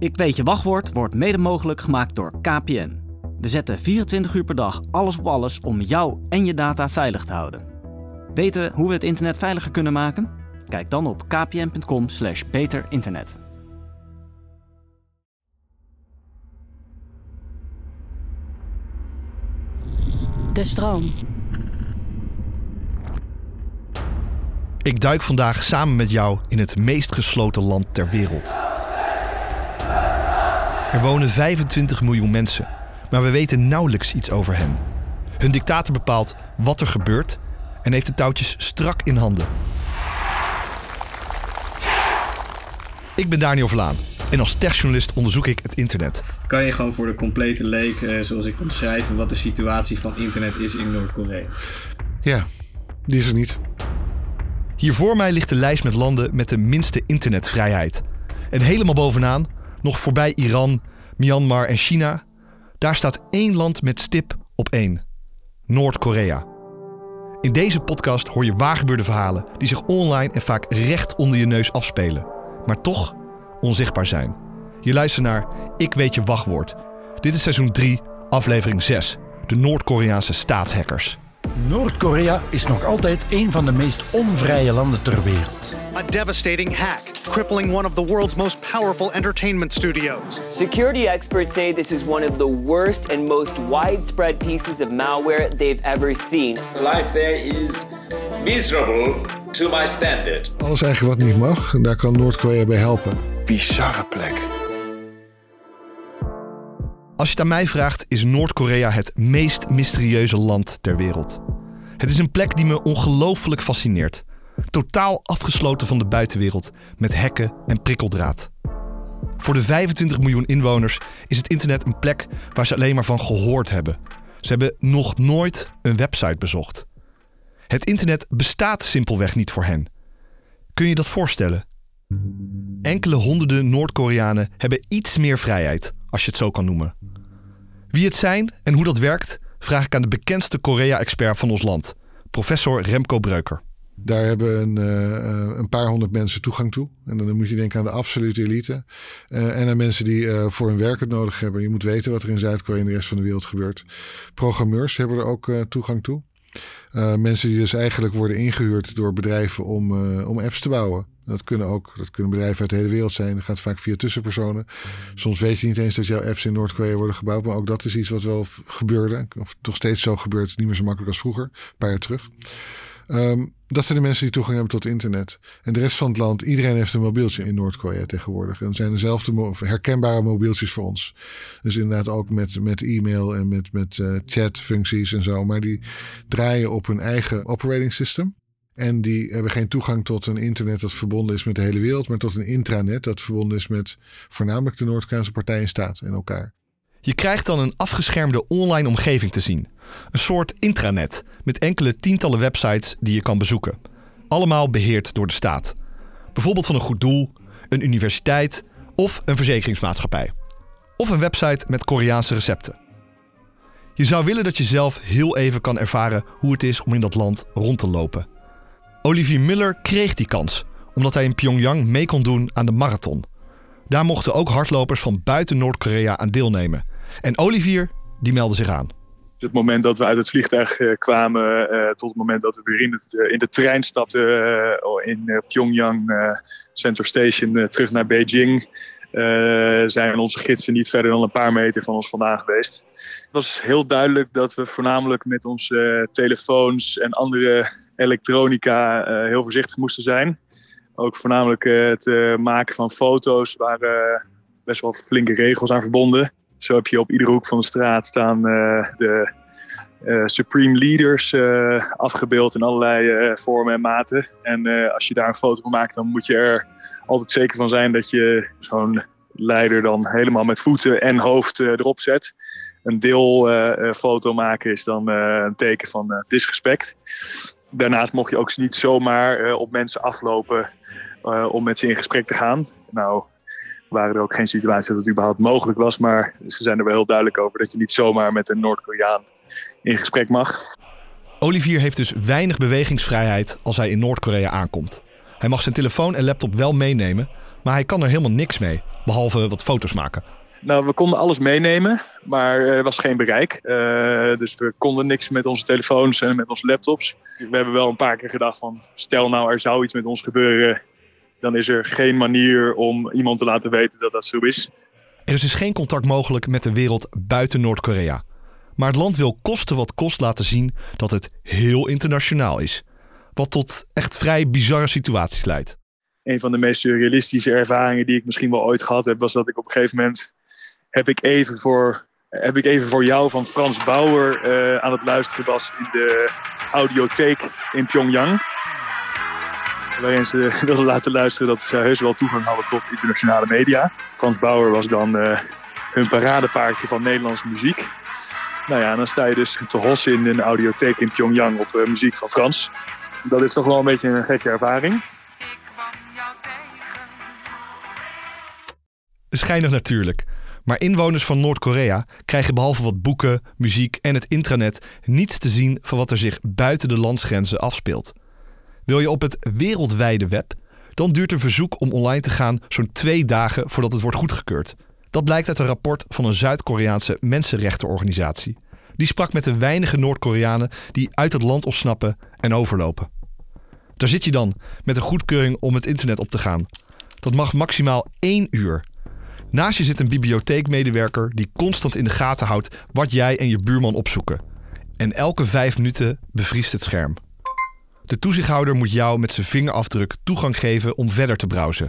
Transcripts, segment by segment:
Ik weet je wachtwoord wordt mede mogelijk gemaakt door KPN. We zetten 24 uur per dag alles op alles om jou en je data veilig te houden. Weten hoe we het internet veiliger kunnen maken? Kijk dan op kpn.com/slash beterinternet. De stroom. Ik duik vandaag samen met jou in het meest gesloten land ter wereld. Er wonen 25 miljoen mensen, maar we weten nauwelijks iets over hen. Hun dictator bepaalt wat er gebeurt en heeft de touwtjes strak in handen. Ik ben Daniel Vlaan en als techjournalist onderzoek ik het internet. Kan je gewoon voor de complete leek, eh, zoals ik omschrijf, wat de situatie van internet is in Noord-Korea? Ja, die is er niet. Hier voor mij ligt de lijst met landen met de minste internetvrijheid. En helemaal bovenaan, nog voorbij Iran, Myanmar en China, daar staat één land met stip op één: Noord-Korea. In deze podcast hoor je waargebeurde verhalen die zich online en vaak recht onder je neus afspelen, maar toch onzichtbaar zijn. Je luistert naar Ik weet je wachtwoord. Dit is seizoen 3, aflevering 6: De Noord-Koreaanse staatshackers. Noord-Korea is nog altijd een van de meest onvrije landen ter wereld. A devastating hack, crippling one of the world's most powerful entertainment studios. Security experts say this is one of the worst and most widespread pieces of malware they've ever seen. Life there is miserable to my standard. Alles eigenlijk wat niet mag, en daar kan Noord-Korea bij helpen. Bizarre plek. Als je het aan mij vraagt, is Noord-Korea het meest mysterieuze land ter wereld. Het is een plek die me ongelooflijk fascineert. Totaal afgesloten van de buitenwereld, met hekken en prikkeldraad. Voor de 25 miljoen inwoners is het internet een plek waar ze alleen maar van gehoord hebben. Ze hebben nog nooit een website bezocht. Het internet bestaat simpelweg niet voor hen. Kun je dat voorstellen? Enkele honderden Noord-Koreanen hebben iets meer vrijheid, als je het zo kan noemen. Wie het zijn en hoe dat werkt, vraag ik aan de bekendste Korea-expert van ons land, professor Remco Breuker. Daar hebben een, uh, een, paar honderd mensen toegang toe. En dan moet je denken aan de absolute elite. Uh, en aan mensen die uh, voor hun werk het nodig hebben. Je moet weten wat er in Zuid-Korea en de rest van de wereld gebeurt. Programmeurs hebben er ook toegang toe. Mensen die dus eigenlijk worden ingehuurd door bedrijven om, om apps te bouwen. Dat kunnen ook dat kunnen bedrijven uit de hele wereld zijn. Dat gaat vaak via tussenpersonen. Soms weet je niet eens dat jouw apps in Noord-Korea worden gebouwd. Maar ook dat is iets wat wel gebeurde. Of toch steeds zo gebeurt. Niet meer zo makkelijk als vroeger. Een paar jaar terug. Um, dat zijn de mensen die toegang hebben tot internet. En de rest van het land, iedereen heeft een mobieltje in Noord-Korea tegenwoordig. En zijn dezelfde herkenbare mobieltjes voor ons. Dus inderdaad ook met, met e-mail en met, met uh, chatfuncties en zo. Maar die draaien op hun eigen operating system. En die hebben geen toegang tot een internet dat verbonden is met de hele wereld, maar tot een intranet dat verbonden is met voornamelijk de Noord-Koreaanse partij en staat en elkaar. Je krijgt dan een afgeschermde online omgeving te zien. Een soort intranet met enkele tientallen websites die je kan bezoeken. Allemaal beheerd door de staat. Bijvoorbeeld van een goed doel, een universiteit of een verzekeringsmaatschappij. Of een website met Koreaanse recepten. Je zou willen dat je zelf heel even kan ervaren hoe het is om in dat land rond te lopen. Olivier Muller kreeg die kans omdat hij in Pyongyang mee kon doen aan de marathon. Daar mochten ook hardlopers van buiten Noord-Korea aan deelnemen. En Olivier, die meldde zich aan. Het moment dat we uit het vliegtuig uh, kwamen uh, tot het moment dat we weer in, het, in de trein stapten in Pyongyang Center Station terug naar Beijing, zijn onze gidsen niet verder dan een paar meter van ons vandaan geweest. Het was heel duidelijk dat we voornamelijk met onze telefoons en andere elektronica heel voorzichtig moesten zijn. Ook voornamelijk het maken van foto's waren best wel flinke regels aan verbonden. Zo heb je op iedere hoek van de straat staan uh, de uh, Supreme Leaders uh, afgebeeld in allerlei vormen en maten. En als je daar een foto van maakt, dan moet je er altijd zeker van zijn dat je zo'n leider dan helemaal met voeten en hoofd erop zet. Een deelfoto maken is dan een teken van disrespect. Daarnaast mocht je ook niet zomaar op mensen aflopen om met ze in gesprek te gaan. Nou, waren er ook geen situaties dat het überhaupt mogelijk was. Maar ze zijn er wel heel duidelijk over dat je niet zomaar met een Noord-Koreaan in gesprek mag. Olivier heeft dus weinig bewegingsvrijheid als hij in Noord-Korea aankomt. Hij mag zijn telefoon en laptop wel meenemen, Maar hij kan er helemaal niks mee, behalve wat foto's maken. Nou, we konden alles meenemen, maar er was geen bereik. Uh, dus we konden niks met onze telefoons en met onze laptops. We hebben wel een paar keer gedacht van, stel nou er zou iets met ons gebeuren, dan is er geen manier om iemand te laten weten dat dat zo is. Er is dus geen contact mogelijk met de wereld buiten Noord-Korea. Maar het land wil kosten wat kost laten zien dat het heel internationaal is. Wat tot echt vrij bizarre situaties leidt. Een van de meest realistische ervaringen die ik misschien wel ooit gehad heb, was dat ik op een gegeven moment heb ik even voor, heb ik even voor jou van Frans Bauer uh, aan het luisteren was in de audiotheek in Pyongyang. Waarin ze wilden laten luisteren dat ze heus wel toegang hadden tot internationale media. Frans Bauer was dan uh, hun paradepaardje van Nederlandse muziek. Nou ja, dan sta je dus te hossen in een audiotheek in Pyongyang op uh, muziek van Frans. Dat is toch wel een beetje een gekke ervaring. Schijnig natuurlijk. Maar inwoners van Noord-Korea krijgen behalve wat boeken, muziek en het intranet niets te zien van wat er zich buiten de landsgrenzen afspeelt. Wil je op het wereldwijde web, dan duurt een verzoek om online te gaan zo'n twee dagen voordat het wordt goedgekeurd. Dat blijkt uit een rapport van een Zuid-Koreaanse mensenrechtenorganisatie. Die sprak met de weinige Noord-Koreanen die uit het land ontsnappen en overlopen. Daar zit je dan met een goedkeuring om het internet op te gaan. Dat mag maximaal één uur. Naast je zit een bibliotheekmedewerker die constant in de gaten houdt wat jij en je buurman opzoeken. En elke vijf minuten bevriest het scherm. De toezichthouder moet jou met zijn vingerafdruk toegang geven om verder te browsen.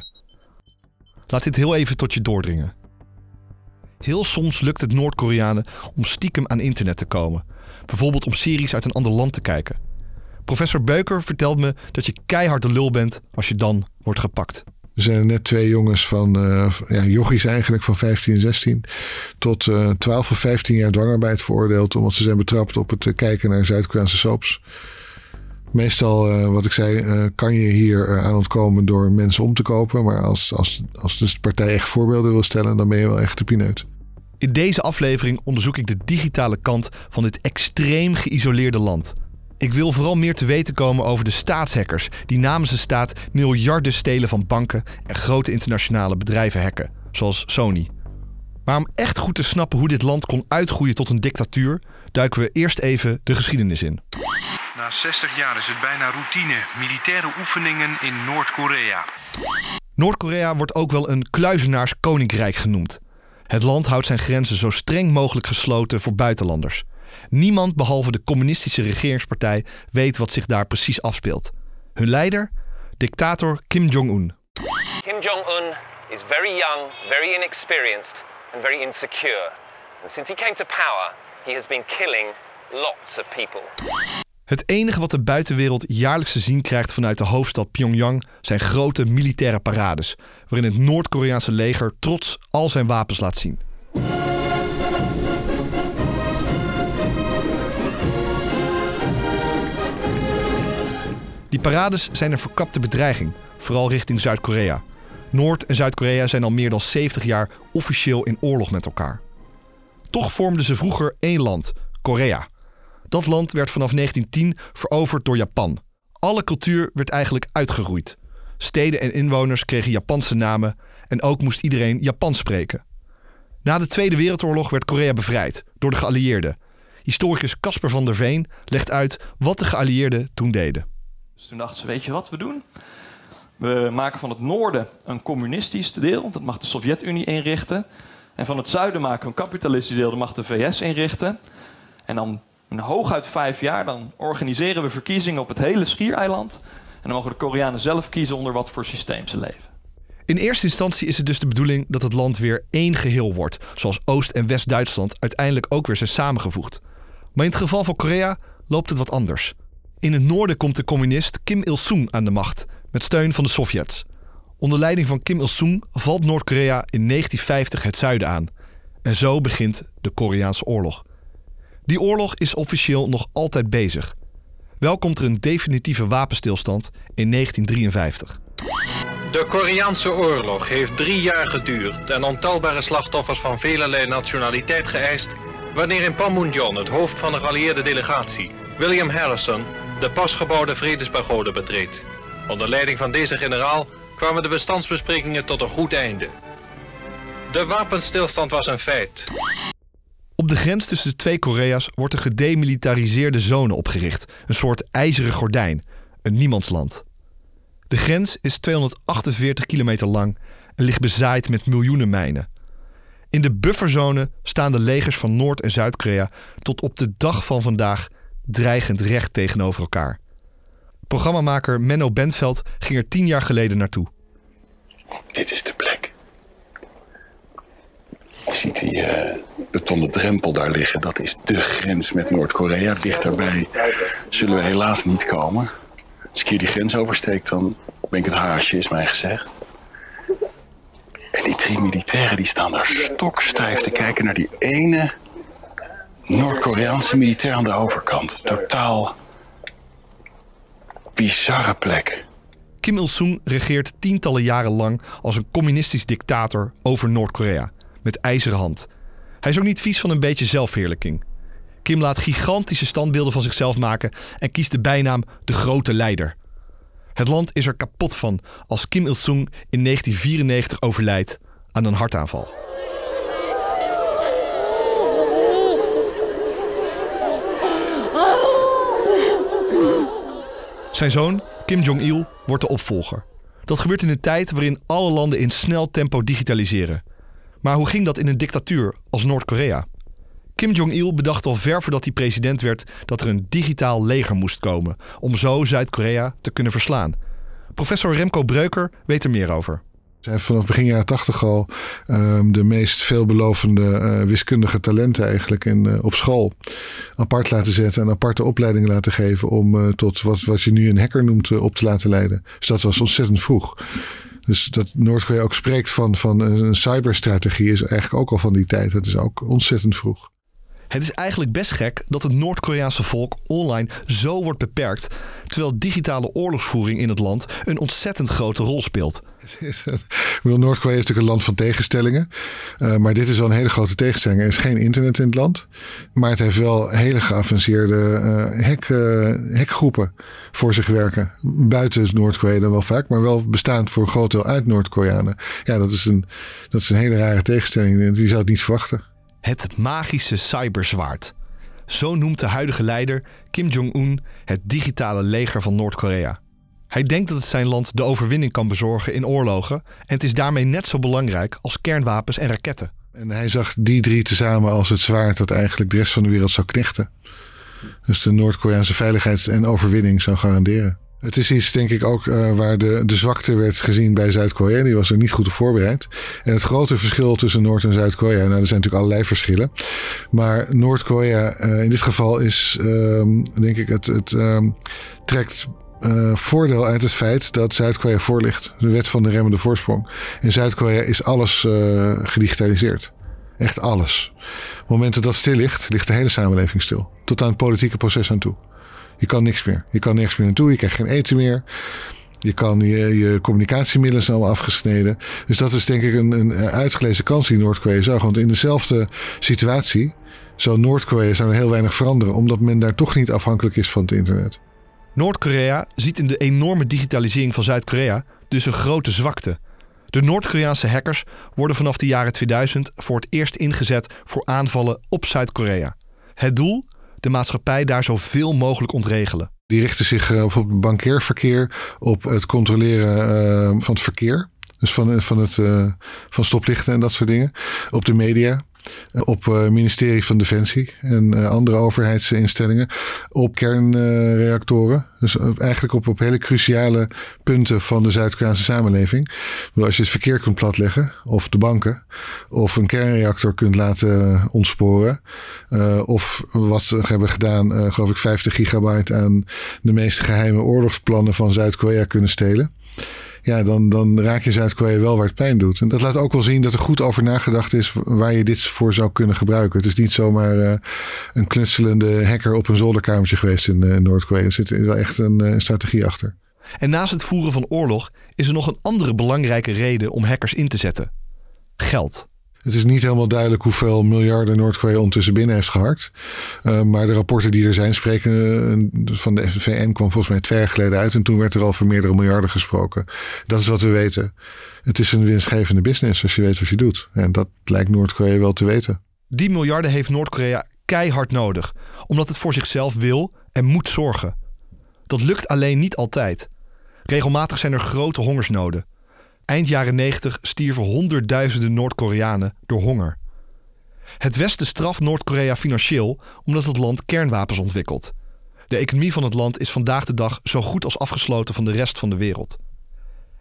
Laat dit heel even tot je doordringen. Heel soms lukt het Noord-Koreanen om stiekem aan internet te komen. Bijvoorbeeld om series uit een ander land te kijken. Professor Beuker vertelt me dat je keihard de lul bent als je dan wordt gepakt. Er zijn net twee jongens van, uh, ja, jochies eigenlijk, van 15 en 16. Tot uh, 12 of 15 jaar dwangarbeid veroordeeld. Omdat ze zijn betrapt op het kijken naar Zuid-Koreaanse soaps. Meestal, uh, wat ik zei, kan je hier aan ontkomen door mensen om te kopen. Maar als, als, als de partij echt voorbeelden wil stellen, dan ben je wel echt de pineut. In deze aflevering onderzoek ik de digitale kant van dit extreem geïsoleerde land. Ik wil vooral meer te weten komen over de staatshackers die namens de staat miljarden stelen van banken en grote internationale bedrijven hacken, zoals Sony. Maar om echt goed te snappen hoe dit land kon uitgroeien tot een dictatuur, duiken we eerst even de geschiedenis in. Na 60 jaar is het bijna routine militaire oefeningen in Noord-Korea. Noord-Korea wordt ook wel een kluizenaarskoninkrijk genoemd. Het land houdt zijn grenzen zo streng mogelijk gesloten voor buitenlanders. Niemand behalve de communistische regeringspartij weet wat zich daar precies afspeelt. Hun leider? Dictator Kim Jong-un. Kim Jong-un is very young, very inexperienced and very insecure. And since he came to power, he has been killing lots of people. Het enige wat de buitenwereld jaarlijks te zien krijgt vanuit de hoofdstad Pyongyang zijn grote militaire parades, waarin het Noord-Koreaanse leger trots al zijn wapens laat zien. Die parades zijn een verkapte bedreiging, vooral richting Zuid-Korea. Noord- en Zuid-Korea zijn al meer dan 70 jaar officieel in oorlog met elkaar. Toch vormden ze vroeger één land, Korea. Dat land werd vanaf 1910 veroverd door Japan. Alle cultuur werd eigenlijk uitgeroeid. Steden en inwoners kregen Japanse namen en ook moest iedereen Japans spreken. Na de Tweede Wereldoorlog werd Korea bevrijd door de geallieerden. Historicus Casper van der Veen legt uit wat de geallieerden toen deden. Dus toen dachten ze, weet je wat we doen? We maken van het noorden een communistisch deel, dat mag de Sovjet-Unie inrichten. En van het zuiden maken we een kapitalistisch deel, dat mag de VS inrichten. En dan in hooguit vijf jaar, dan organiseren we verkiezingen op het hele schiereiland. En dan mogen de Koreanen zelf kiezen onder wat voor systeem ze leven. In eerste instantie is het dus de bedoeling dat het land weer één geheel wordt, zoals Oost- en West-Duitsland uiteindelijk ook weer zijn samengevoegd. Maar in het geval van Korea loopt het wat anders. In het noorden komt de communist Kim Il-sung aan de macht, met steun van de Sovjets. Onder leiding van Kim Il-sung valt Noord-Korea in 1950 het zuiden aan. En zo begint de Koreaanse oorlog. Die oorlog is officieel nog altijd bezig. Wel komt er een definitieve wapenstilstand in 1953. De Koreaanse oorlog heeft drie jaar geduurd en ontelbare slachtoffers van velelei nationaliteit geëist, wanneer in Panmunjom het hoofd van de geallieerde delegatie, William Harrison, de pasgebouwde vredespagode betreedt. Onder leiding van deze generaal kwamen de bestandsbesprekingen tot een goed einde. De wapenstilstand was een feit. Op de grens tussen de twee Korea's wordt een gedemilitariseerde zone opgericht. Een soort ijzeren gordijn, een niemandsland. De grens is 248 kilometer lang en ligt bezaaid met miljoenen mijnen. In de bufferzone staan de legers van Noord- en Zuid-Korea tot op de dag van vandaag dreigend recht tegenover elkaar. Programmamaker Menno Bentveld ging er tien jaar geleden naartoe. Dit is de plek. Je ziet die uh, betonnen drempel daar liggen. Dat is de grens met Noord-Korea. Dichterbij zullen we helaas niet komen. Als ik hier die grens oversteek, dan ben ik het haasje, is mij gezegd. En die drie militairen die staan daar stokstijf te kijken naar die ene Noord-Koreaanse militair aan de overkant. Totaal bizarre plek. Kim Il-sung regeert tientallen jaren lang als een communistisch dictator over Noord-Korea. Met ijzeren hand. Hij is ook niet vies van een beetje zelfverheerlijking. Kim laat gigantische standbeelden van zichzelf maken en kiest de bijnaam de grote leider. Het land is er kapot van als Kim Il-sung in 1994 overlijdt aan een hartaanval. Zijn zoon, Kim Jong-il, wordt de opvolger. Dat gebeurt in een tijd waarin alle landen in snel tempo digitaliseren. Maar hoe ging dat in een dictatuur als Noord-Korea? Kim Jong-il bedacht al ver voordat hij president werd dat er een digitaal leger moest komen om zo Zuid-Korea te kunnen verslaan. Professor Remco Breuker weet er meer over. Zij heeft vanaf begin jaren tachtig al um, de meest veelbelovende uh, wiskundige talenten eigenlijk in, uh, op school apart laten zetten en aparte opleidingen laten geven om uh, tot wat, wat je nu een hacker noemt op te laten leiden. Dus dat was ontzettend vroeg. Dus dat Noord-Korea ook spreekt van, van een cyberstrategie is eigenlijk ook al van die tijd. Dat is ook ontzettend vroeg. Het is eigenlijk best gek dat het Noord-Koreaanse volk online zo wordt beperkt, terwijl digitale oorlogsvoering in het land een ontzettend grote rol speelt. Noord-Korea is natuurlijk een land van tegenstellingen, uh, maar dit is wel een hele grote tegenstelling. Er is geen internet in het land, maar het heeft wel hele geavanceerde uh, hack, uh, hackgroepen voor zich werken. Buiten Noord-Korea dan wel vaak, maar wel bestaand voor een groot deel uit Noord-Koreanen. Ja, dat is, een, dat is een hele rare tegenstelling. Die zou het niet verwachten. Het magische cyberzwaard. Zo noemt de huidige leider Kim Jong-un het digitale leger van Noord-Korea. Hij denkt dat het zijn land de overwinning kan bezorgen in oorlogen en het is daarmee net zo belangrijk als kernwapens en raketten. En hij zag die drie tezamen als het zwaard dat eigenlijk de rest van de wereld zou knechten. Dus de Noord-Koreaanse veiligheid en overwinning zou garanderen. Het is iets, denk ik, ook uh, waar de, de zwakte werd gezien bij Zuid-Korea. Die was er niet goed op voorbereid. En het grote verschil tussen Noord- en Zuid-Korea, nou, er zijn natuurlijk allerlei verschillen. Maar Noord-Korea uh, in dit geval is, um, denk ik, het, het um, trekt uh, voordeel uit het feit dat Zuid-Korea voor ligt. De wet van de remmende voorsprong. In Zuid-Korea is alles gedigitaliseerd. Echt alles. Op het moment dat dat stil ligt, ligt de hele samenleving stil. Tot aan het politieke proces aan toe. Je kan niks meer. Je kan nergens meer naartoe. Je krijgt geen eten meer. Je kan je, je communicatiemiddelen zijn allemaal afgesneden. Dus dat is denk ik een, een uitgelezen kans die Noord-Korea zag. Want in dezelfde situatie zou Noord-Korea zou heel weinig veranderen. Omdat men daar toch niet afhankelijk is van het internet. Noord-Korea ziet in de enorme digitalisering van Zuid-Korea dus een grote zwakte. De Noord-Koreaanse hackers worden vanaf de jaren 2000 voor het eerst ingezet voor aanvallen op Zuid-Korea. Het doel? De maatschappij daar zoveel mogelijk ontregelen. Die richten zich uh, op het bankeerverkeer, op het controleren uh, van het verkeer. Dus van, van, het, van stoplichten en dat soort dingen. Op de media, op het ministerie van Defensie en uh, andere overheidsinstellingen, op kernreactoren. Dus eigenlijk op, op hele cruciale punten van de Zuid-Koreaanse samenleving. Als je het verkeer kunt platleggen, of de banken, of een kernreactor kunt laten ontsporen, of wat ze hebben gedaan, geloof ik 50 gigabyte aan de meest geheime oorlogsplannen van Zuid-Korea kunnen stelen ja, dan, dan raak je Zuid-Korea wel waar het pijn doet. En dat laat ook wel zien dat er goed over nagedacht is waar je dit voor zou kunnen gebruiken. Het is niet zomaar uh, een knutselende hacker op een zolderkamertje geweest in uh, Noord-Korea. Er zit wel echt een uh, strategie achter. En naast het voeren van oorlog is er nog een andere belangrijke reden om hackers in te zetten: geld. Het is niet helemaal duidelijk hoeveel miljarden Noord-Korea ondertussen binnen heeft gehakt. Uh, maar de rapporten die er zijn spreken uh, van de VN kwam volgens mij twee jaar geleden uit. En toen werd er al voor meerdere miljarden gesproken. Dat is wat we weten. Het is een winstgevende business als je weet wat je doet. En dat lijkt Noord-Korea wel te weten. Die miljarden heeft Noord-Korea keihard nodig. Omdat het voor zichzelf wil en moet zorgen. Dat lukt alleen niet altijd. Regelmatig zijn er grote hongersnoden. Eind jaren 90 stierven honderdduizenden Noord-Koreanen door honger. Het Westen straft Noord-Korea financieel omdat het land kernwapens ontwikkelt. De economie van het land is vandaag de dag zo goed als afgesloten van de rest van de wereld.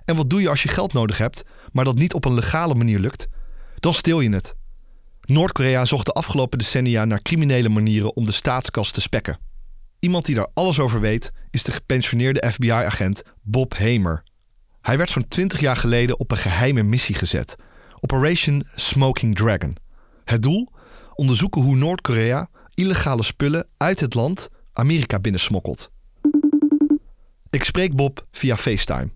En wat doe je als je geld nodig hebt, maar dat niet op een legale manier lukt? Dan steel je het. Noord-Korea zocht de afgelopen decennia naar criminele manieren om de staatskas te spekken. Iemand die daar alles over weet is de gepensioneerde FBI-agent Bob Hamer. Hij werd zo'n 20 jaar geleden op een geheime missie gezet: Operation Smoking Dragon. Het doel? Onderzoeken hoe Noord-Korea illegale spullen uit het land Amerika binnensmokkelt. Ik spreek Bob via FaceTime.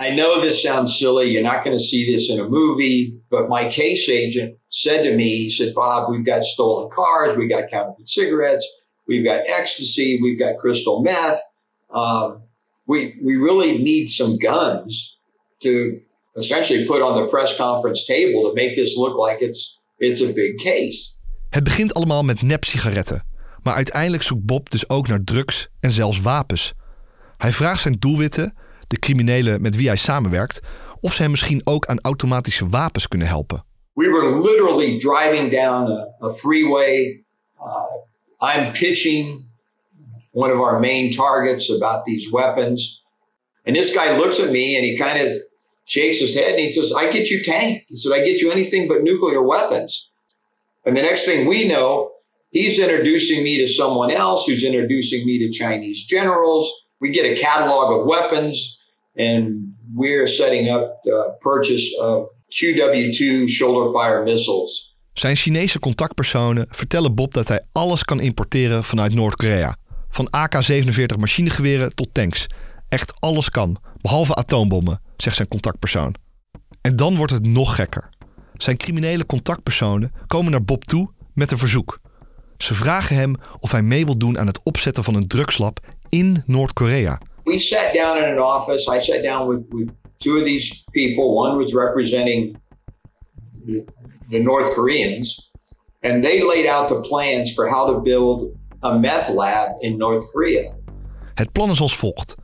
I know this sounds silly. You're not going to see this in a movie, but my case agent said to me, he said, Bob, we've got stolen cars, we got counterfeit cigarettes, we've got ecstasy, we've got crystal meth. Um, we, we really need some guns to essentially put on the press conference table to make this look like it's, it's a big case. Het begint allemaal met nep-sigaretten. Maar uiteindelijk zoekt Bob dus ook naar drugs en zelfs wapens. Hij vraagt zijn doelwitten de criminelen met wie hij samenwerkt, of ze hem misschien ook aan automatische wapens kunnen helpen. We were literally driving down a, a freeway. Uh, I'm pitching one of our main targets about these weapons. And this guy looks at me and he kind of shakes his head and he says, I get you tank. He said, I get you anything but nuclear weapons. And the next thing we know, he's introducing me to someone else who's introducing me to Chinese generals. We get a catalog of weapons and we're setting up the purchase of QW2 shoulder fire missiles. Zijn Chinese contactpersonen vertellen Bob dat hij alles kan importeren vanuit Noord-Korea. Van AK-47 machinegeweren tot tanks. Echt alles kan, behalve atoombommen, zegt zijn contactpersoon. En dan wordt het nog gekker. Zijn criminele contactpersonen komen naar Bob toe met een verzoek. Ze vragen hem of hij mee wil doen aan het opzetten van een drugslab in Noord-Korea. we sat down in an office. I sat down with, two of these people. One was representing the North Koreans, and they laid out the plans for how to build a meth lab in North Korea. Het plan is als volgt.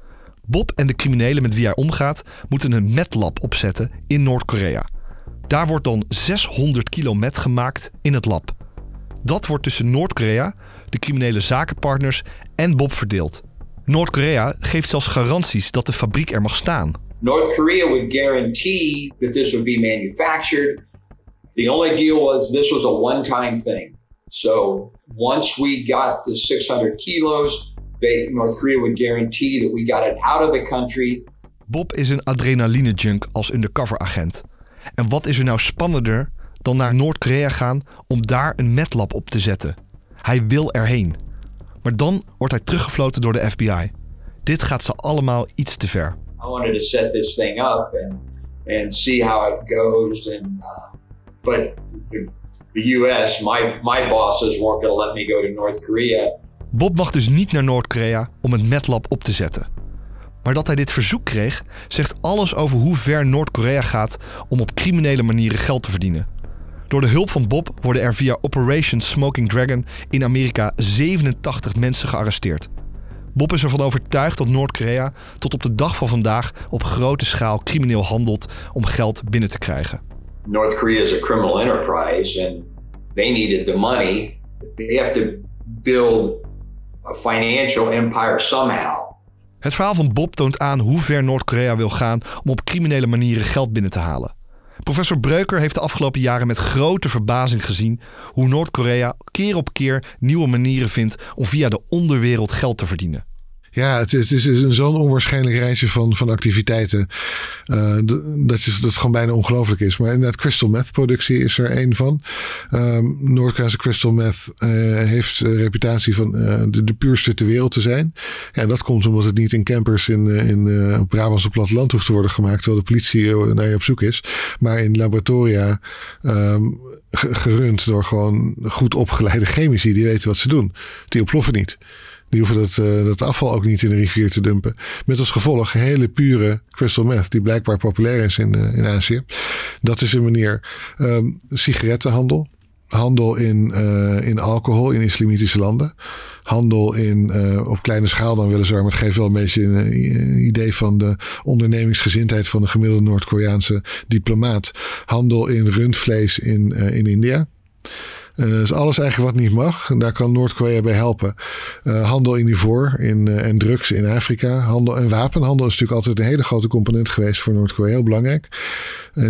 Bob en de criminelen met wie hij omgaat moeten een metlab opzetten in Noord-Korea. Daar wordt dan 600 kilo met gemaakt in het lab. Dat wordt tussen Noord-Korea, de criminele zakenpartners en Bob verdeeld. Noord-Korea geeft zelfs garanties dat de fabriek er mag staan. North Korea would guarantee that this would be manufactured. The only deal was this was a one-time thing. So once we got the 600 kilos, they, North Korea would guarantee that we got it out of the country. Bob is een adrenaline-junk als undercover-agent. En wat is er nou spannender dan naar Noord-Korea gaan om daar een metlab op te zetten? Hij wil erheen. Maar dan wordt hij teruggefloten door de FBI. Dit gaat ze allemaal iets te ver. I wanted to set this thing up and and see how it goes and uh, but the, the US my my bosses weren't going to let me go to North Korea. Bob mag dus niet naar Noord-Korea om een metlab op te zetten. Maar dat hij dit verzoek kreeg, zegt alles over hoe ver Noord-Korea gaat om op criminele manieren geld te verdienen. Door de hulp van Bob worden er via Operation Smoking Dragon in Amerika 87 mensen gearresteerd. Bob is ervan overtuigd dat Noord-Korea tot op de dag van vandaag op grote schaal crimineel handelt om geld binnen te krijgen. North Korea is a criminal enterprise and they needed the money. They have to build a financial empire somehow. Het verhaal van Bob toont aan hoe ver Noord-Korea wil gaan om op criminele manieren geld binnen te halen. Professor Breuker heeft de afgelopen jaren met grote verbazing gezien hoe Noord-Korea keer op keer nieuwe manieren vindt om via de onderwereld geld te verdienen. Ja, het is, is een zo'n onwaarschijnlijk rijtje van, van activiteiten. Uh, dat, is, dat gewoon bijna ongelooflijk is. Maar inderdaad, crystal meth productie is er één van. Um, Noord-Koreaanse crystal meth uh, heeft de reputatie van uh, de, puurste ter wereld te zijn. Ja, dat komt omdat het niet in campers in, in op Brabantse platteland hoeft te worden gemaakt. Terwijl de politie naar je op zoek is. Maar in laboratoria um, gerund door gewoon goed opgeleide chemici. Die weten wat ze doen. Die ontploffen niet. Die hoeven dat, uh, dat afval ook niet in de rivier te dumpen. Met als gevolg hele pure crystal meth, die blijkbaar populair is in, uh, in Azië. Dat is een manier. Um, sigarettenhandel. Handel in, uh, in alcohol in islamitische landen. Handel in, op kleine schaal dan weliswaar, maar het geeft wel een beetje een, een idee van de ondernemingsgezindheid van de gemiddelde Noord-Koreaanse diplomaat. Handel in rundvlees in, in India. Uh, dus alles eigenlijk wat niet mag. Daar kan Noord-Korea bij helpen. Uh, handel in ivoor in, uh, en drugs in Afrika. Handel en wapenhandel is natuurlijk altijd een hele grote component geweest voor Noord-Korea. Heel belangrijk.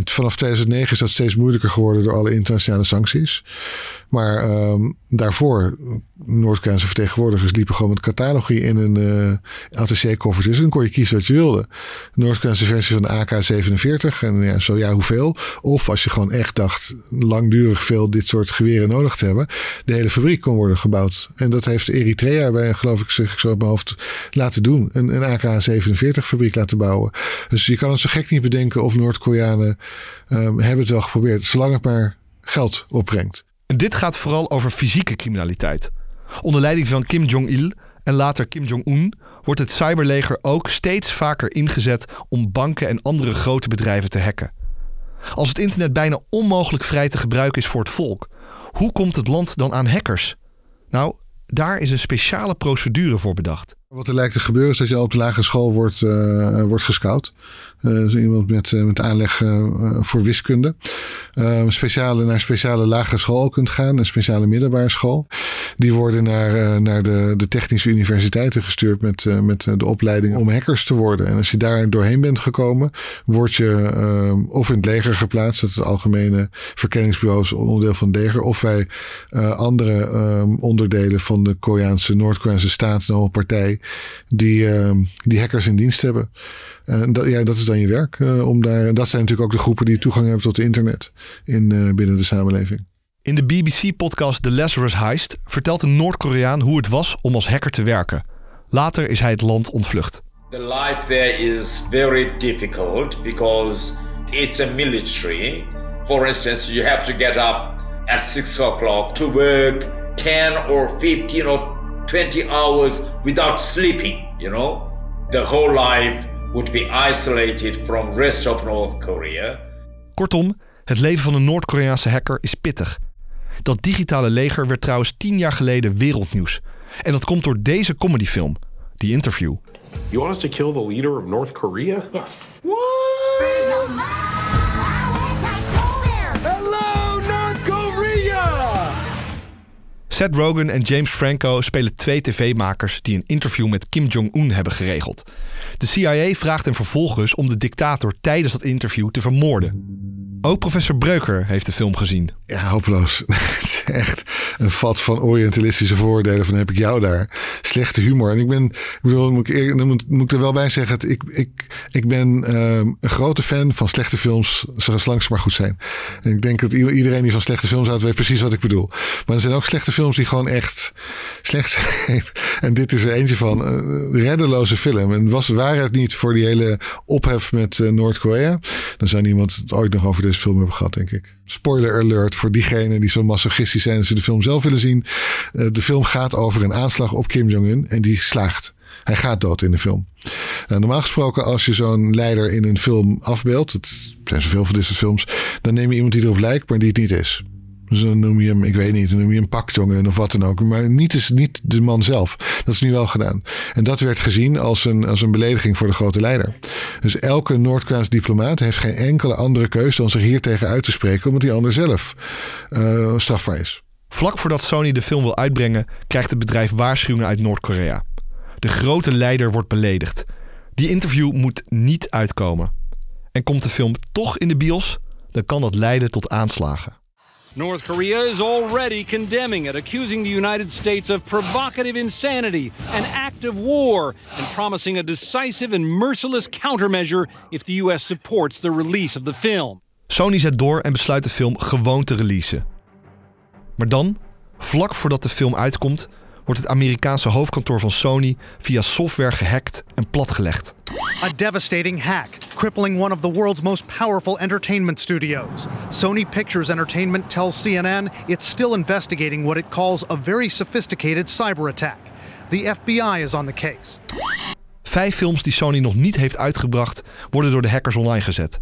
vanaf 2009 is dat steeds moeilijker geworden door alle internationale sancties. Maar um, daarvoor, Noord-Koreaanse vertegenwoordigers liepen gewoon met catalogie in een uh, ATC-koffertje. Dus dan kon je kiezen wat je wilde. De Noord-Koreaanse versie van de AK-47. En ja, zo ja, hoeveel? Of als je gewoon echt dacht langdurig veel dit soort geweren nodig te hebben. De hele fabriek kon worden gebouwd. En dat heeft Eritrea bij, geloof ik, zeg ik zo op mijn hoofd, laten doen. Een, een AK-47-fabriek laten bouwen. Dus je kan het zo gek niet bedenken of Noord-Koreanen um, hebben het wel geprobeerd. Zolang het maar geld opbrengt. Dit gaat vooral over fysieke criminaliteit. Onder leiding van Kim Jong-il en later Kim Jong-un wordt het cyberleger ook steeds vaker ingezet om banken en andere grote bedrijven te hacken. Als het internet bijna onmogelijk vrij te gebruiken is voor het volk, hoe komt het land dan aan hackers? Nou, daar is een speciale procedure voor bedacht. Wat er lijkt te gebeuren is dat je al op de lagere school wordt, uh, wordt gescout. Uh, iemand met, uh, met aanleg voor wiskunde. speciale, naar speciale lagere school kunt gaan, een speciale middelbare school. Die worden naar, naar de, de technische universiteiten gestuurd met, met de opleiding om hackers te worden. En als je daar doorheen bent gekomen, word je of in het leger geplaatst, dat is het algemene verkenningsbureau, onderdeel van het leger, of bij andere onderdelen van de Koreaanse, Noord-Koreaanse de partij die, uh, die hackers in dienst hebben. Uh, dat, ja, dat is dan je werk. Uh, om daar, dat zijn natuurlijk ook de groepen die toegang hebben tot internet in, uh, binnen de samenleving. In de BBC-podcast The Lazarus Heist vertelt een Noord-Koreaan hoe het was om als hacker te werken. Later is hij het land ontvlucht. The life there is very difficult because it's a military. For instance, you have to get up at 6 o'clock to work 10 or 15 or 20 hours without sleeping, you know? The whole life would be isolated from rest of North Korea. Kortom, het leven van een Noord-Koreaanse hacker is pittig. Dat digitale leger werd trouwens tien jaar geleden wereldnieuws. En dat komt door deze comedyfilm, The Interview. You want us to kill the leader of North Korea? Yes. Seth Rogen en James Franco spelen twee tv-makers die een interview met Kim Jong-un hebben geregeld. De CIA vraagt hem vervolgens om de dictator tijdens dat interview te vermoorden. Ook professor Breuker heeft de film gezien. Ja, hopeloos. Het is echt een vat van orientalistische voordelen van heb ik jou daar. Slechte humor. En ik ben, ik bedoel, moet ik, moet, moet ik er wel bij zeggen, ik, ik, ik ben uh, een grote fan van slechte films, zolang ze maar goed zijn. En ik denk dat iedereen die van slechte films houdt, weet precies wat ik bedoel. Maar er zijn ook slechte films die gewoon echt slecht zijn. En dit is er eentje van. Een reddeloze film. En was, waren het niet voor die hele ophef met uh, Noord-Korea, dan zou niemand het ooit nog over deze film hebben gehad, denk ik. Spoiler alert voor diegenen die zo masochistisch zijn en ze de film zelf willen zien. Uh, de film gaat over een aanslag op Kim Jong-un en die slaagt. Hij gaat dood in de film. Nou, normaal gesproken, als je zo'n leider in een film afbeeldt, het zijn zoveel van dit films, dan neem je iemand die erop lijkt, maar die het niet is. Dus noem je hem, ik weet niet, dan noem je hem pakjongen of wat dan ook. Maar niet, is, niet de man zelf. Dat is nu wel gedaan. En dat werd gezien als een, als een belediging voor de grote leider. Dus elke Noord-Koreaanse diplomaat heeft geen enkele andere keuze dan zich hier tegen uit te spreken, omdat die ander zelf uh, strafbaar is. Vlak voordat Sony de film wil uitbrengen, krijgt het bedrijf waarschuwingen uit Noord-Korea. De grote leider wordt beledigd. Die interview moet niet uitkomen. En komt de film toch in de bios, dan kan dat leiden tot aanslagen. North Korea is already condemning it, accusing the United States of provocative insanity, an act of war, and promising a decisive and merciless countermeasure if the US supports the release of the film. Sony zet door en besluit de film gewoon te releasen. Maar dan, vlak voordat de film uitkomt, wordt het Amerikaanse hoofdkantoor van Sony via software gehackt en platgelegd. A devastating hack, crippling one of the world's most powerful entertainment studios. Sony Pictures Entertainment tells CNN it's still investigating what it calls a very sophisticated cyber attack. The FBI is on the case. Vijf films die Sony nog niet heeft uitgebracht, worden door de hackers online gezet.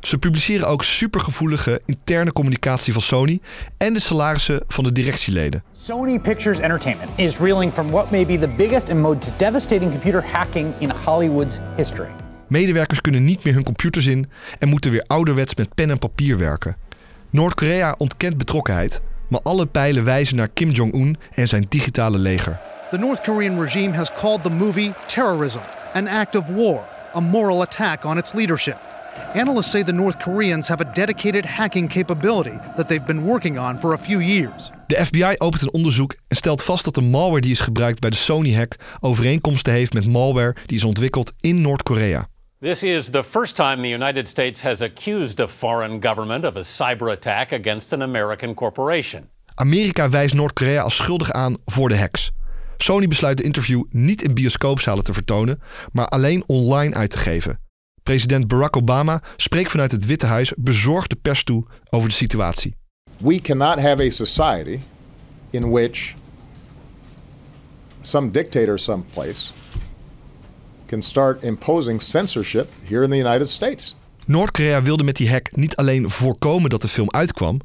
Ze publiceren ook supergevoelige interne communicatie van Sony en de salarissen van de directieleden. Sony Pictures Entertainment is reeling from what may be the biggest and most devastating computer hacking in Hollywood's history. Medewerkers kunnen niet meer hun computers in en moeten weer ouderwets met pen en papier werken. Noord-Korea ontkent betrokkenheid, maar alle pijlen wijzen naar Kim Jong-un en zijn digitale leger. The North Korean regime has called the movie terrorism, an act of war, a moral attack on its leadership. Analysts say the North Koreans have a dedicated hacking capability that they've been working on for a few years. De FBI opent een onderzoek en stelt vast dat de malware die is gebruikt bij de Sony-hack overeenkomsten heeft met malware die is ontwikkeld in Noord-Korea. This is the first time the United States has accused a foreign government of a cyber attack against an American corporation. Amerika wijst Noord-Korea als schuldig aan voor de hacks. Sony besluit de interview niet in bioscoopzalen te vertonen, maar alleen online uit te geven. President Barack Obama spreekt vanuit het Witte Huis bezorgd de pers toe over de situatie. We cannot have a society in which some dictator someplace can start imposing censorship here in the United States. Noord-Korea wilde met die hack niet alleen voorkomen dat de film uitkwam.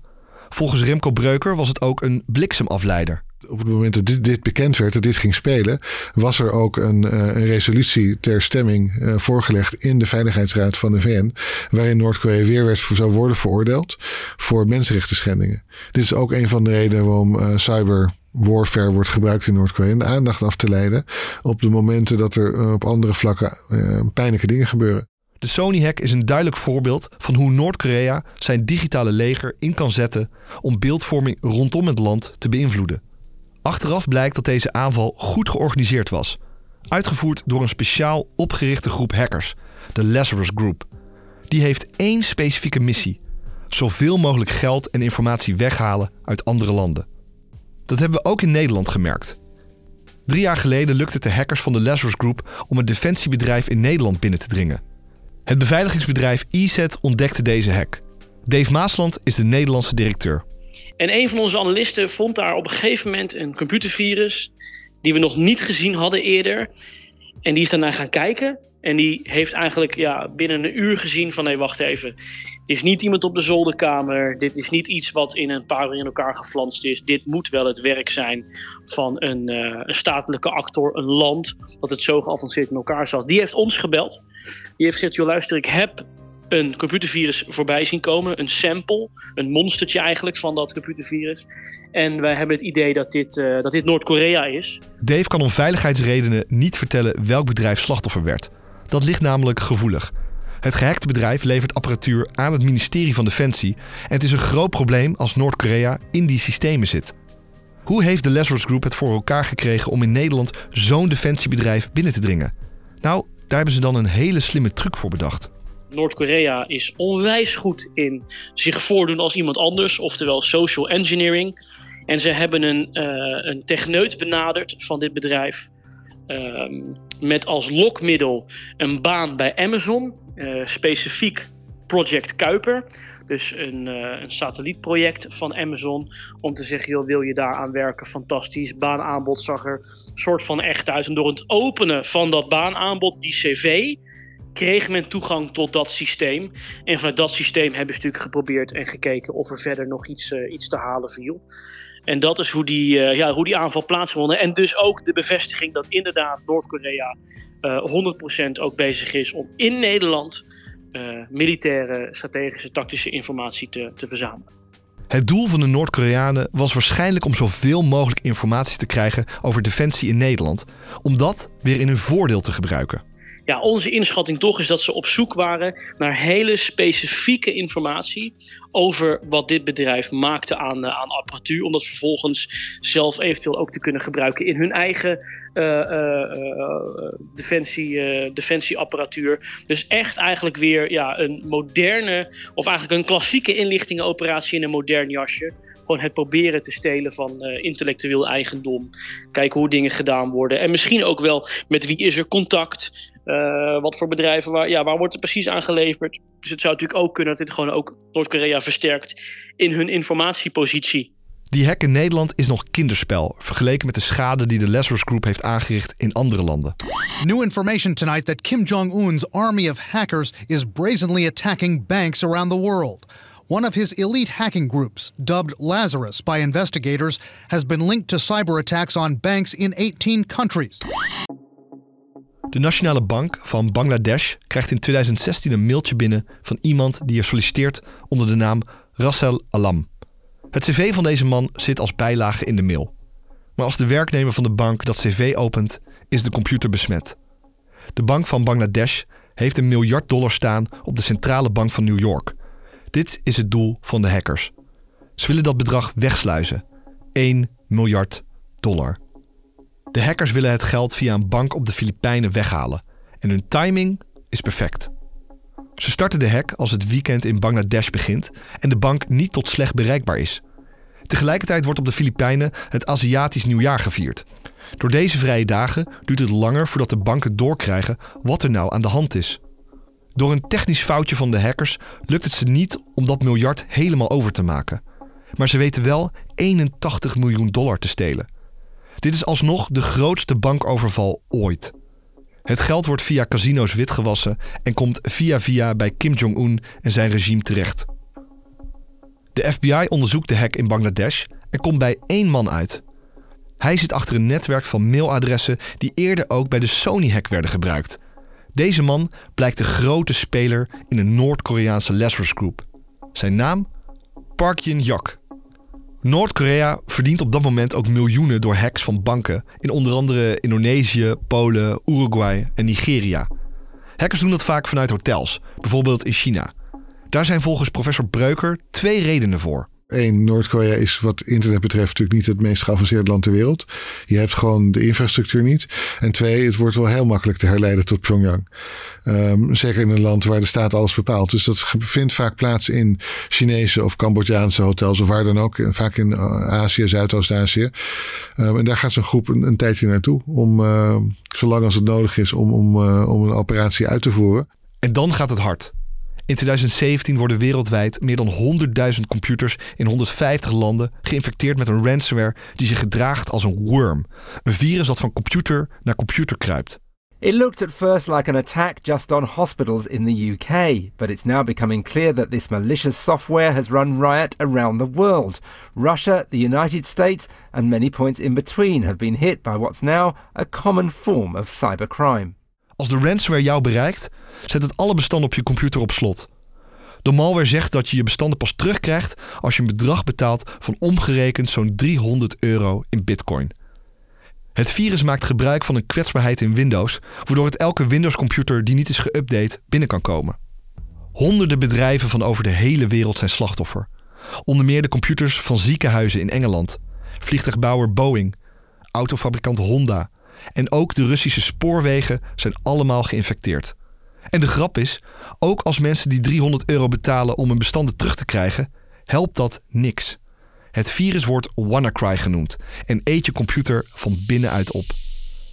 Volgens Remco Breuker was het ook een bliksemafleider. Op het moment dat dit, bekend werd, dat dit ging spelen, was er ook een, uh, een resolutie ter stemming uh, voorgelegd in de Veiligheidsraad van de VN, waarin Noord-Korea weer werd zou worden veroordeeld voor mensenrechten schendingen. Dit is ook een van de redenen waarom uh, cyber warfare wordt gebruikt in Noord-Korea. Om de aandacht af te leiden op de momenten dat er op andere vlakken pijnlijke dingen gebeuren. De Sony-hack is een duidelijk voorbeeld van hoe Noord-Korea zijn digitale leger in kan zetten om beeldvorming rondom het land te beïnvloeden. Achteraf blijkt dat deze aanval goed georganiseerd was, uitgevoerd door een speciaal opgerichte groep hackers, de Lazarus Group. Die heeft één specifieke missie: zoveel mogelijk geld en informatie weghalen uit andere landen. Dat hebben we ook in Nederland gemerkt. Drie jaar geleden lukte het de hackers van de Lazarus Group om een defensiebedrijf in Nederland binnen te dringen. Het beveiligingsbedrijf ESET ontdekte deze hack. Dave Maasland is de Nederlandse directeur. En een van onze analisten vond daar op een gegeven moment een computervirus die we nog niet gezien hadden eerder. En die is daarna gaan kijken. En die heeft eigenlijk ja, binnen een uur gezien van nee, wacht even. Dit is niet iemand op de zolderkamer. Dit is niet iets wat in een paar uur in elkaar geflanst is. Dit moet wel het werk zijn van een, uh, een statelijke actor, een land dat het zo geavanceerd in elkaar zat. Die heeft ons gebeld. Die heeft gezegd, joh luister, ik heb een computervirus voorbij zien komen. Een sample, een monstertje eigenlijk van dat computervirus. En wij hebben het idee dat dit, uh, dat dit Noord-Korea is. Dave kan om veiligheidsredenen niet vertellen welk bedrijf slachtoffer werd. Dat ligt namelijk gevoelig. Het gehackte bedrijf levert apparatuur aan het ministerie van Defensie en het is een groot probleem als Noord-Korea in die systemen zit. Hoe heeft de Lazarus Group het voor elkaar gekregen om in Nederland zo'n defensiebedrijf binnen te dringen? Nou, daar hebben ze dan een hele slimme truc voor bedacht. Noord-Korea is onwijs goed in zich voordoen als iemand anders, oftewel social engineering. En ze hebben een, uh, een techneut benaderd van dit bedrijf. Uh, met als lokmiddel een baan bij Amazon, uh, specifiek Project Kuiper. Dus een, uh, een, satellietproject van Amazon. Om te zeggen, joh, wil je daar aan werken? Fantastisch. Baanaanbod zag er soort van echt uit. En door het openen van dat baanaanbod, die cv, kreeg men toegang tot dat systeem. En vanuit dat systeem hebben ze natuurlijk geprobeerd en gekeken of er verder nog iets, uh, iets te halen viel. En dat is hoe die, uh, ja, hoe die aanval plaatsvond. En dus ook de bevestiging dat inderdaad Noord-Korea uh, 100% ook bezig is om in Nederland militaire, strategische, tactische informatie te, te verzamelen. Het doel van de Noord-Koreanen was waarschijnlijk om zoveel mogelijk informatie te krijgen over defensie in Nederland, om dat weer in hun voordeel te gebruiken. Ja, onze inschatting toch is dat ze op zoek waren naar hele specifieke informatie over wat dit bedrijf maakte aan, aan apparatuur. Om dat vervolgens zelf eventueel ook te kunnen gebruiken in hun eigen defensie, defensieapparatuur. Dus echt eigenlijk weer ja, een moderne, of eigenlijk een klassieke inlichtingenoperatie in een modern jasje gewoon het proberen te stelen van intellectueel eigendom. Kijken hoe dingen gedaan worden. En misschien ook wel met wie is er contact. Uh, wat voor bedrijven, waar, ja, waar wordt er precies aan geleverd. Dus het zou natuurlijk ook kunnen dat dit gewoon ook Noord-Korea versterkt in hun informatiepositie. Die hack in Nederland is nog kinderspel, vergeleken met de schade die de Lazarus Group heeft aangericht in andere landen. New information tonight that Kim Jong-un's army of hackers is brazenly attacking banks around the world. One of his elite hacking groups, dubbed Lazarus by investigators, has been linked to cyber attacks on banks in 18 countries. De Nationale Bank van Bangladesh krijgt in 2016 een mailtje binnen van iemand die er solliciteert onder de naam Rassel Alam. Het cv van deze man zit als bijlage in de mail. Maar als de werknemer van de bank dat cv opent, is de computer besmet. De bank van Bangladesh heeft een miljard dollar staan op de centrale bank van New York, dit is het doel van de hackers. Ze willen dat bedrag wegsluizen. 1 miljard dollar. De hackers willen het geld via een bank op de Filipijnen weghalen. En hun timing is perfect. Ze starten de hack als het weekend in Bangladesh begint en de bank niet tot slecht bereikbaar is. Tegelijkertijd wordt op de Filipijnen het Aziatisch nieuwjaar gevierd. Door deze vrije dagen duurt het langer voordat de banken doorkrijgen wat er nou aan de hand is. Door een technisch foutje van de hackers lukt het ze niet om dat miljard helemaal over te maken. Maar ze weten wel 81 miljoen dollar te stelen. Dit is alsnog de grootste bankoverval ooit. Het geld wordt via casino's witgewassen en komt via via bij Kim Jong-un en zijn regime terecht. De FBI onderzoekt de hack in Bangladesh en komt bij één man uit. Hij zit achter een netwerk van mailadressen die eerder ook bij de Sony-hack werden gebruikt deze man blijkt de grote speler in een Noord-Koreaanse Lazarus Group. Zijn naam? Park Jin-yak. Noord-Korea verdient op dat moment ook miljoenen door hacks van banken in onder andere Indonesië, Polen, Uruguay en Nigeria. Hackers doen dat vaak vanuit hotels, bijvoorbeeld in China. Daar zijn volgens professor Breuker twee redenen voor. Eén, Noord-Korea is wat internet betreft natuurlijk niet het meest geavanceerde land ter wereld. Je hebt gewoon de infrastructuur niet. En twee, het wordt wel heel makkelijk te herleiden tot Pyongyang. Um, zeker in een land waar de staat alles bepaalt. Dus dat vindt vaak plaats in Chinese of Cambodjaanse hotels of waar dan ook. Vaak in eh, Azië, Zuidoost-Azië. Um, en daar gaat zo'n groep een, tijdje naartoe. Om, uh, zolang als het nodig is, om, om, uh, om een operatie uit te voeren. En dan gaat het hard. In 2017 worden wereldwijd meer dan 100.000 computers in 150 landen geïnfecteerd met een ransomware die zich gedraagt als een worm. Een virus dat van computer naar computer kruipt. It looked at first like an attack just on hospitals in the UK, but it's now becoming clear that this malicious software has run riot around the world. Russia, the United States, and many points in between have been hit by what's now a common form of cybercrime. Als de ransomware jou bereikt, zet het alle bestanden op je computer op slot. De malware zegt dat je je bestanden pas terugkrijgt als je een bedrag betaalt van omgerekend zo'n 300 euro in bitcoin. Het virus maakt gebruik van een kwetsbaarheid in Windows, waardoor het elke Windows-computer die niet is geüpdate binnen kan komen. Honderden bedrijven van over de hele wereld zijn slachtoffer. Onder meer de computers van ziekenhuizen in Engeland, vliegtuigbouwer Boeing, autofabrikant Honda en ook de Russische spoorwegen zijn allemaal geïnfecteerd. En de grap is, ook als mensen die 300 euro betalen om hun bestanden terug te krijgen, helpt dat niks. Het virus wordt WannaCry genoemd en eet je computer van binnenuit op.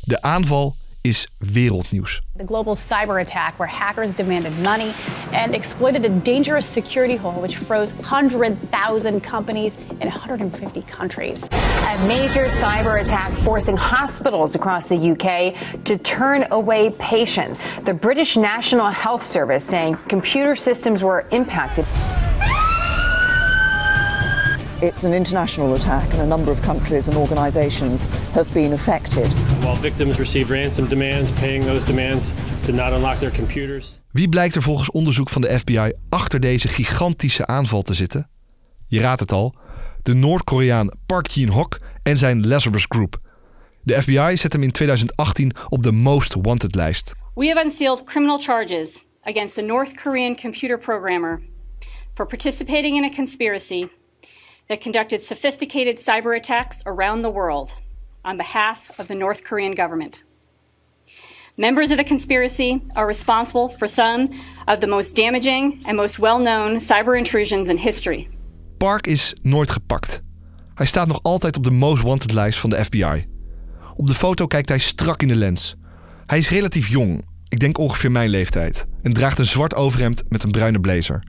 De aanval is wereldnieuws. The global cyber attack where hackers demanded money and exploited a dangerous security hole which froze 100,000 companies in 150 countries. A major cyber attack forcing hospitals across the UK to turn away patients. The British National Health Service saying computer systems were impacted. It's an international attack, and a number of countries and organizations have been affected. While victims receive ransom demands, paying those demands did not unlock their computers. Wie blijkt er volgens onderzoek van de FBI achter deze gigantische aanval te zitten? Je raadt het al, de Noord-Koreaan Park Jin-hok en zijn Lazarus Group. De FBI zet hem in 2018 op de Most Wanted lijst. We have unsealed criminal charges against a North Korean computer programmer for participating in a conspiracy that conducted sophisticated cyber attacks around the world on behalf of the North Korean government. Members of the conspiracy are responsible for some of the most damaging and most well known cyber intrusions in history. Park is nooit gepakt. Hij staat nog altijd op de Most Wanted lijst van de FBI. Op de foto kijkt hij strak in de lens. Hij is relatief jong, ik denk ongeveer mijn leeftijd, en draagt een zwart overhemd met een bruine blazer.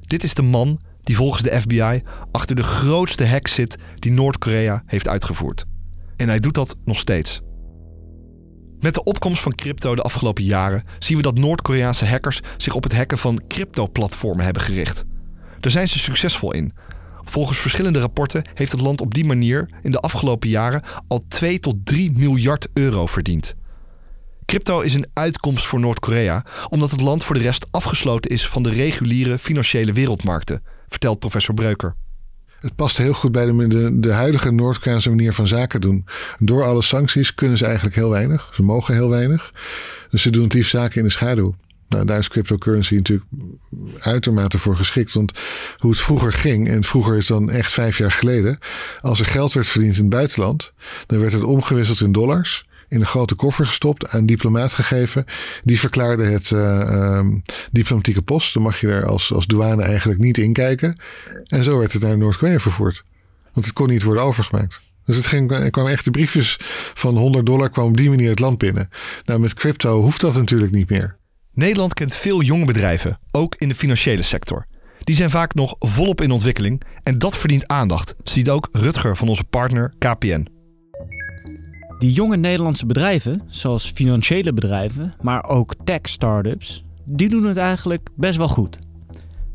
Dit is de man die volgens de FBI achter de grootste hack zit die Noord-Korea heeft uitgevoerd. En hij doet dat nog steeds. Met de opkomst van crypto de afgelopen jaren zien we dat Noord-Koreaanse hackers zich op het hacken van crypto-platformen hebben gericht. Daar zijn ze succesvol in. Volgens verschillende rapporten heeft het land op die manier in de afgelopen jaren al 2 tot 3 miljard euro verdiend. Crypto is een uitkomst voor Noord-Korea, omdat het land voor de rest afgesloten is van de reguliere financiële wereldmarkten, vertelt professor Breuker. Het past heel goed bij de, de, huidige Noord-Koreaanse manier van zaken doen. Door alle sancties kunnen ze eigenlijk heel weinig. Ze mogen heel weinig. Dus ze doen het liefst zaken in de schaduw. Nou, daar is cryptocurrency natuurlijk uitermate voor geschikt. Want hoe het vroeger ging, en vroeger is dan echt vijf jaar geleden, als er geld werd verdiend in het buitenland, dan werd het omgewisseld in dollars in een grote koffer gestopt, aan een diplomaat gegeven. Die verklaarde het uh, diplomatieke post. Dan mag je daar als, als douane eigenlijk niet inkijken. En zo werd het naar Noord-Korea vervoerd. Want het kon niet worden overgemaakt. Dus het ging, er kwamen echte briefjes van 100 dollar kwam op die manier het land binnen. Nou, met crypto hoeft dat natuurlijk niet meer. Nederland kent veel jonge bedrijven, ook in de financiële sector. Die zijn vaak nog volop in ontwikkeling en dat verdient aandacht, ziet ook Rutger van onze partner KPN. Die jonge Nederlandse bedrijven, zoals financiële bedrijven, maar ook tech-startups, die doen het eigenlijk best wel goed.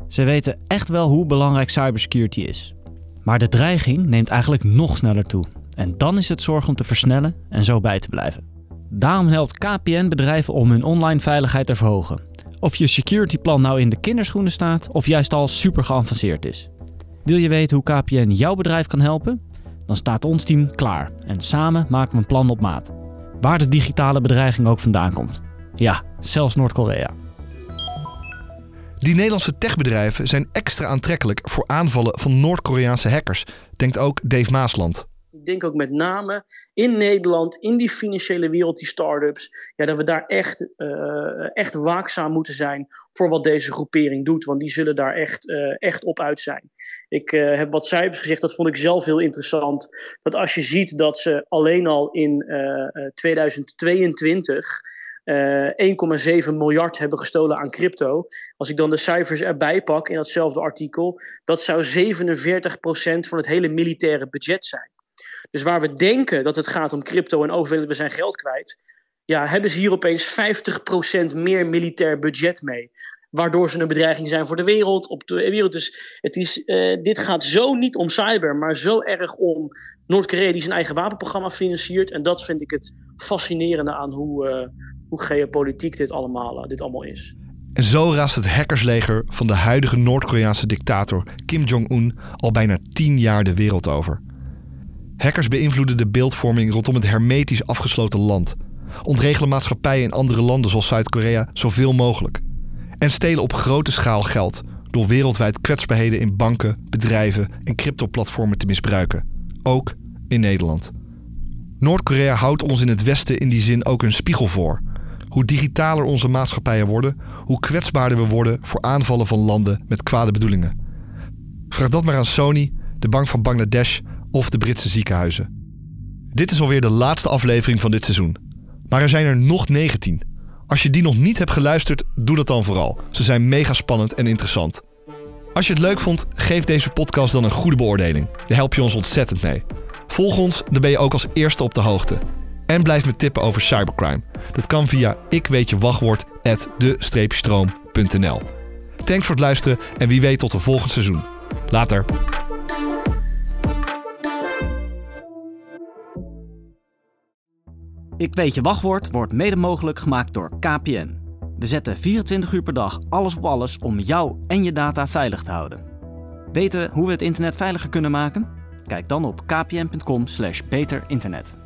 Ze weten echt wel hoe belangrijk cybersecurity is. Maar de dreiging neemt eigenlijk nog sneller toe. En dan is het zorg om te versnellen en zo bij te blijven. Daarom helpt KPN bedrijven om hun online veiligheid te verhogen. Of je securityplan nou in de kinderschoenen staat of juist al super geavanceerd is. Wil je weten hoe KPN jouw bedrijf kan helpen? Dan staat ons team klaar en samen maken we een plan op maat. Waar de digitale bedreiging ook vandaan komt. Ja, zelfs Noord-Korea. Die Nederlandse techbedrijven zijn extra aantrekkelijk voor aanvallen van Noord-Koreaanse hackers, denkt ook Dave Maasland. Ik denk ook met name in Nederland, in die financiële wereld, die start-ups, ja, dat we daar echt, uh, echt waakzaam moeten zijn voor wat deze groepering doet. Want die zullen daar echt, uh, echt op uit zijn. Ik uh, heb wat cijfers gezegd, dat vond ik zelf heel interessant. Dat als je ziet dat ze alleen al in 2022 1,7 miljard hebben gestolen aan crypto. Als ik dan de cijfers erbij pak in datzelfde artikel, dat zou 47% van het hele militaire budget zijn. Dus waar we denken dat het gaat om crypto en overwegen we zijn geld kwijt, ja, hebben ze hier opeens 50% meer militair budget mee. Waardoor ze een bedreiging zijn voor de wereld. Op de wereld. Dus het is, uh, dit gaat zo niet om cyber, maar zo erg om Noord-Korea die zijn eigen wapenprogramma financiert. En dat vind ik het fascinerende aan hoe, uh, hoe geopolitiek dit allemaal, uh, dit allemaal is. En zo raast het hackersleger van de huidige Noord-Koreaanse dictator Kim Jong-un al bijna tien jaar de wereld over. Hackers beïnvloeden de beeldvorming rondom het hermetisch afgesloten land, ontregelen maatschappijen in andere landen zoals Zuid-Korea zoveel mogelijk en stelen op grote schaal geld door wereldwijd kwetsbaarheden in banken, bedrijven en cryptoplatformen te misbruiken, ook in Nederland. Noord-Korea houdt ons in het Westen in die zin ook een spiegel voor. Hoe digitaler onze maatschappijen worden, hoe kwetsbaarder we worden voor aanvallen van landen met kwade bedoelingen. Vraag dat maar aan Sony, de Bank van Bangladesh of de Britse ziekenhuizen. Dit is alweer de laatste aflevering van dit seizoen. Maar er zijn er nog 19. Als je die nog niet hebt geluisterd, doe dat dan vooral. Ze zijn mega spannend en interessant. Als je het leuk vond, geef deze podcast dan een goede beoordeling. Daar help je ons ontzettend mee. Volg ons, dan ben je ook als eerste op de hoogte. En blijf me tippen over cybercrime. Dat kan via ikweetjewachtwoord@de-stroom.nl. Thanks voor het luisteren en wie weet tot een volgend seizoen. Later. Ik weet je wachtwoord wordt mede mogelijk gemaakt door KPN. We zetten 24 uur per dag alles op alles om jou en je data veilig te houden. Weten hoe we het internet veiliger kunnen maken? Kijk dan op kpn.com/beterinternet.